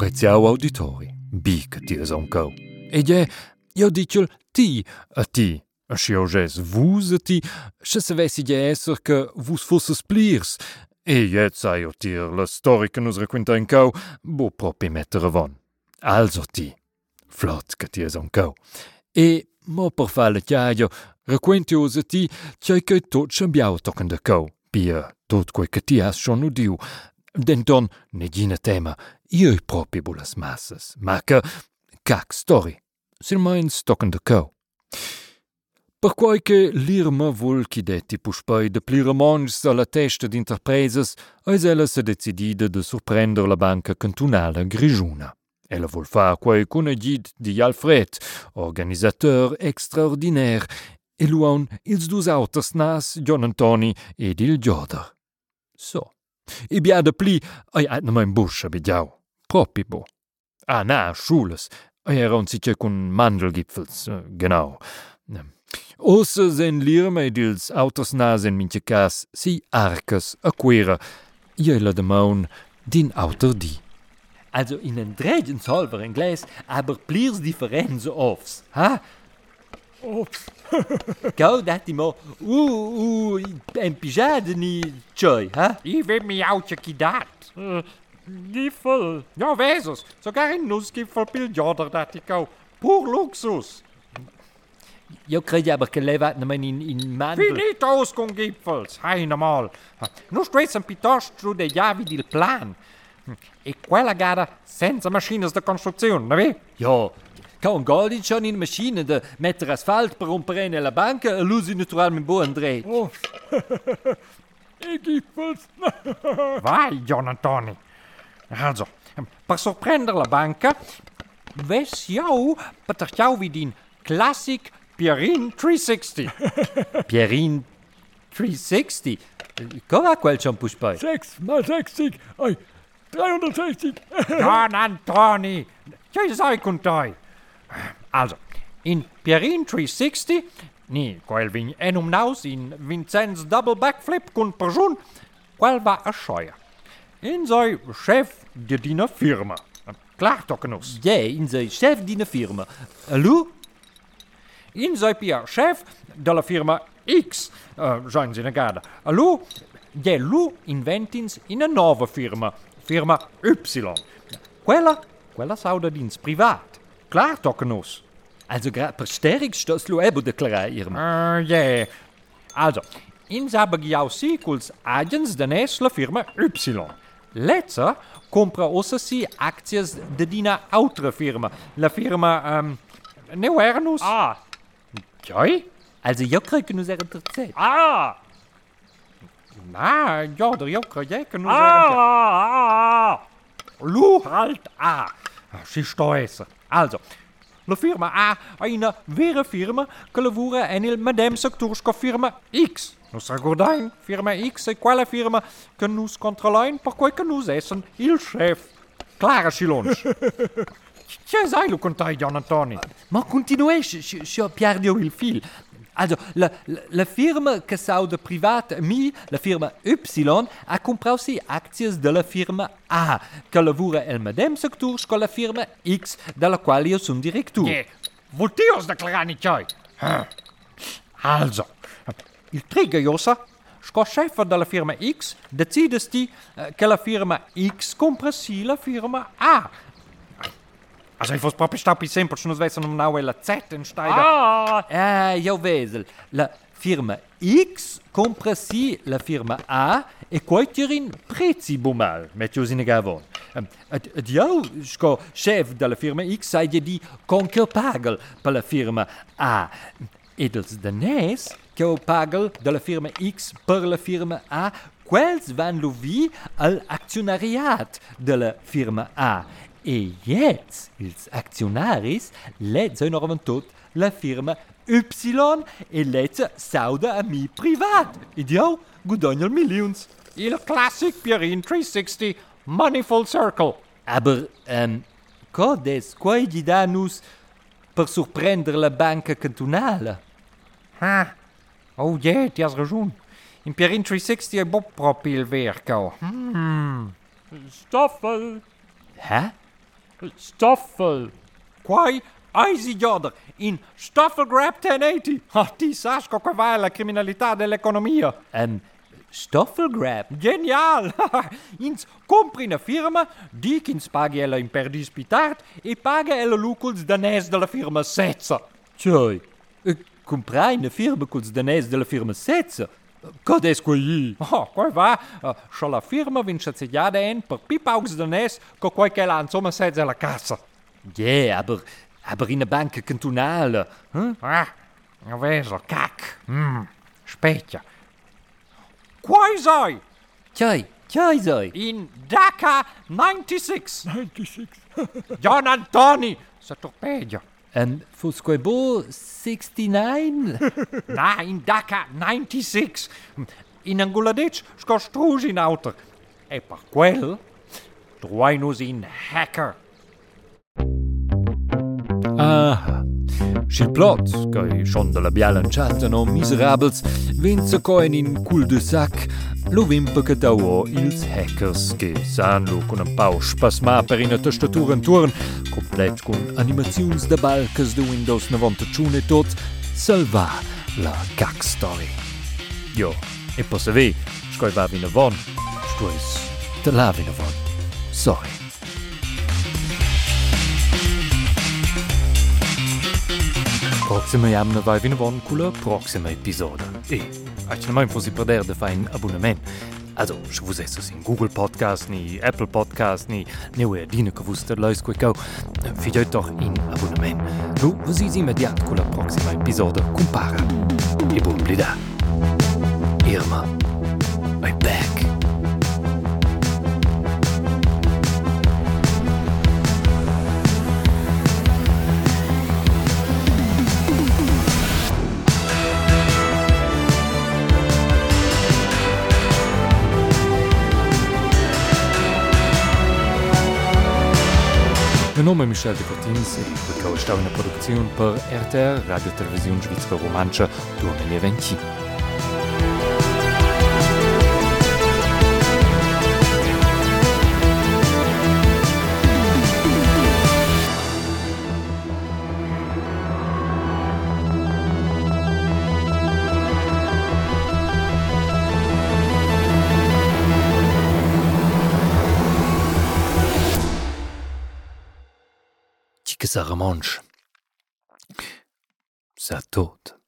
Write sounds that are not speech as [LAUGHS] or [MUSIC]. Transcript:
Preziau auditori, bi che ti es onco. E je, io dicel ti a ti, a sciogès vus a ti, se savessi je esser che vus fosses plirs. E jet sai o tir la storia che nus requinta in cau, bo propi mettere von. Also ti, flot che ti es onco. E mo per fare chiaio, requentios a ti, c'è che tot scambiau tocken de cau, pia tot quei che ti has schon udiu. Denton, negina tema, io propi bulas massas, ma che, cac story, sil meins tocken de cau. Per quai che l'irma vul chidetti puspei de plira mongs alla testa d'interpresas, eis ella se decidida de surprender la banca cantunala Grigiuna. Ella vul far quai cun agid di Alfred, organisateur extraordinaire, e luon ils dus auters nas, John Antoni ed il Gioder. So. I biade pli, ei ait na mein buscia bidiau. Propi bo. Ah, na, Schules. Ei eran sicher kun Mandelgipfels, eh, genau. Osse sen lirme dils autos nasen minche cas, si arcas a quera. Jela de maun, din auter di. Also in en dreigen solver en gläs, aber pliers differenze ofs, ha? Ofs. [LAUGHS] Gau dat die mo, u, u, en pijade ni tjoi, ha? I weet mi oudje kidaat. Uh, giffel. Ja, vezes. Sogar in nusgiffel piljoder dat ik au. Pur luxus. Jo credo aber che levat na men in, in mandel. Finitos con giffels. Heine mal. Nu stressan piuttosto de javi del plan. E quella gara senza machines de costruzione, ne vi? Ja, kan Goldin schon in Maschine de metter asfalt per rompere nella banca e l'usi naturalmente buon dreht. Oh. [LAUGHS] ik giffels. [LAUGHS] Vai, John Antoni. Also, per sorprendere la banca, wes jou per jou wie din classic Pierin 360. [LAUGHS] Pierin 360. Come quel puspei? 6 mal 60. Ai, 360. John Antoni. Jij zei contai. Also, in Pierin 360, ni, quel vin enum naus in Vincenz double backflip con persoon, quel va a schoia. In zei chef de dina firma. Klaar tokkenus. Ja, in zijn chef die firma. Hallo? In zei pia chef de la firma X. Uh, zijn ze negada. Hallo? Je lu inventins in een nova firma. Firma Y. Quella, quella sauda dins privaat. Klaar tokkenus. Also grad per sterk stos lo ebo declaraieren. Uh, ja. Also, in jou sequels agens de nes la firma Y. Letzer compra ossa si acties de dina outra firma. La firma, um, Neuernus. Ah. Joi? Also jo krieg nu zeggen ter tijd. Ah! Na, ja, der Joker, jij kan nu Ah, ah, Lu halt A. Si stoesser. Also, la firma A ha una vera firma che lavora en il medem sectorsco firma X. Nus recordain, firma X è quella firma che nus controlain per quel che nus essen il chef. Clara Silons. [LAUGHS] Che sai lo contai, John Antoni? Ma continues, je perdio il fil. Also, la, la, la firma che sauda privat mi, la firma Y, ha comprato si acties della firma A, che lavora il medem sector con la firma X, della quale io sono direttore. Yeah. Voltios declarani tjoi. Also, il triggerjossa, sco chef della firma X, decides di uh, che la firma X compra la firma A. Also, ich proprio stappi sempre, se non svessano now la Z in Steiger. Ah, eh, io vedo. La firma X compra si la firma A e quoitierin prezzi bumal, mettio in gavon. Um, ed, ed io, sco chef della firma X, sai di concher pagel per la firma A. Ed els danès, che ho pagel della firma X per la firma A, quels van lo vi al acționariat della firma A. E jetzt, ils acționaris, let's noch tot la firma Y e let's sauda a mi privat. Ed io guadagno millions. Il classic Pierin 360 Money Full Circle. Aber, ähm, codes danus per surprendere la banca cantonale? Ah, oh yeah, ti has ragione. In Pierin 360 è bo proprio il verco. Hmm. Stoffel. Hä? Stoffel. Quai eisi joder in Stoffelgrab 1080. Ah, ti sai che va la criminalità dell'economia. Um, Stoffelgrab? Genial! [LAUGHS] ins compri una firma, dic ins paghi ella in perdispitart e paga ella luculs danès della firma Setza. Cioè, eh, comprai una firma culs danès della firma Setza? Cadê-se aí? Oh, coi va, oh, se la firma vin se segnar d'en per pi paucs danès que coi que l'han som assets a la casa. Yeah, aber, aber in der Bank cantonale. Hm? Ah, veso, cac. Mm, specchia. Quai sei? Tjai, tjai sei. In Dhaka 96. 96. John Antoni, se torpedia. And Fuscoibo 69? [LAUGHS] Nein, Dhaka 96. In Anguladeț scostruși în auter. E per quel, truainos in hacker. Aha. Schil plot, che schon de la bialanciata no miserabels, venza coen in cul de sac, lo vimpa che tauò ils hackers che sanno con un pau spasma per in tastatura in turn, complet con animazions de balcas de Windows 91 e tot, salva la cac story. Jo, e possa ve, scoi va vina von, stuis te la vina von. Sorry. Proxima jamna vai vina von cula proxima episoda. E, aici nu mai fosi perder de fai un abonnement. Also, se vos esses in Google Podcast, ni Apple Podcast, ni neue dine que vos leis quei cau, figlioi doch in abonnement. Nu, vos is immediat cula proxima episoda compara. E buon blida. Irma, I'm back. De nome Michel de Cortins e kaustauene Produktionioun per RTR Radiotelevisioun Schweizer Romanscher Domene Ventin. besserer Mensch. Sei tot.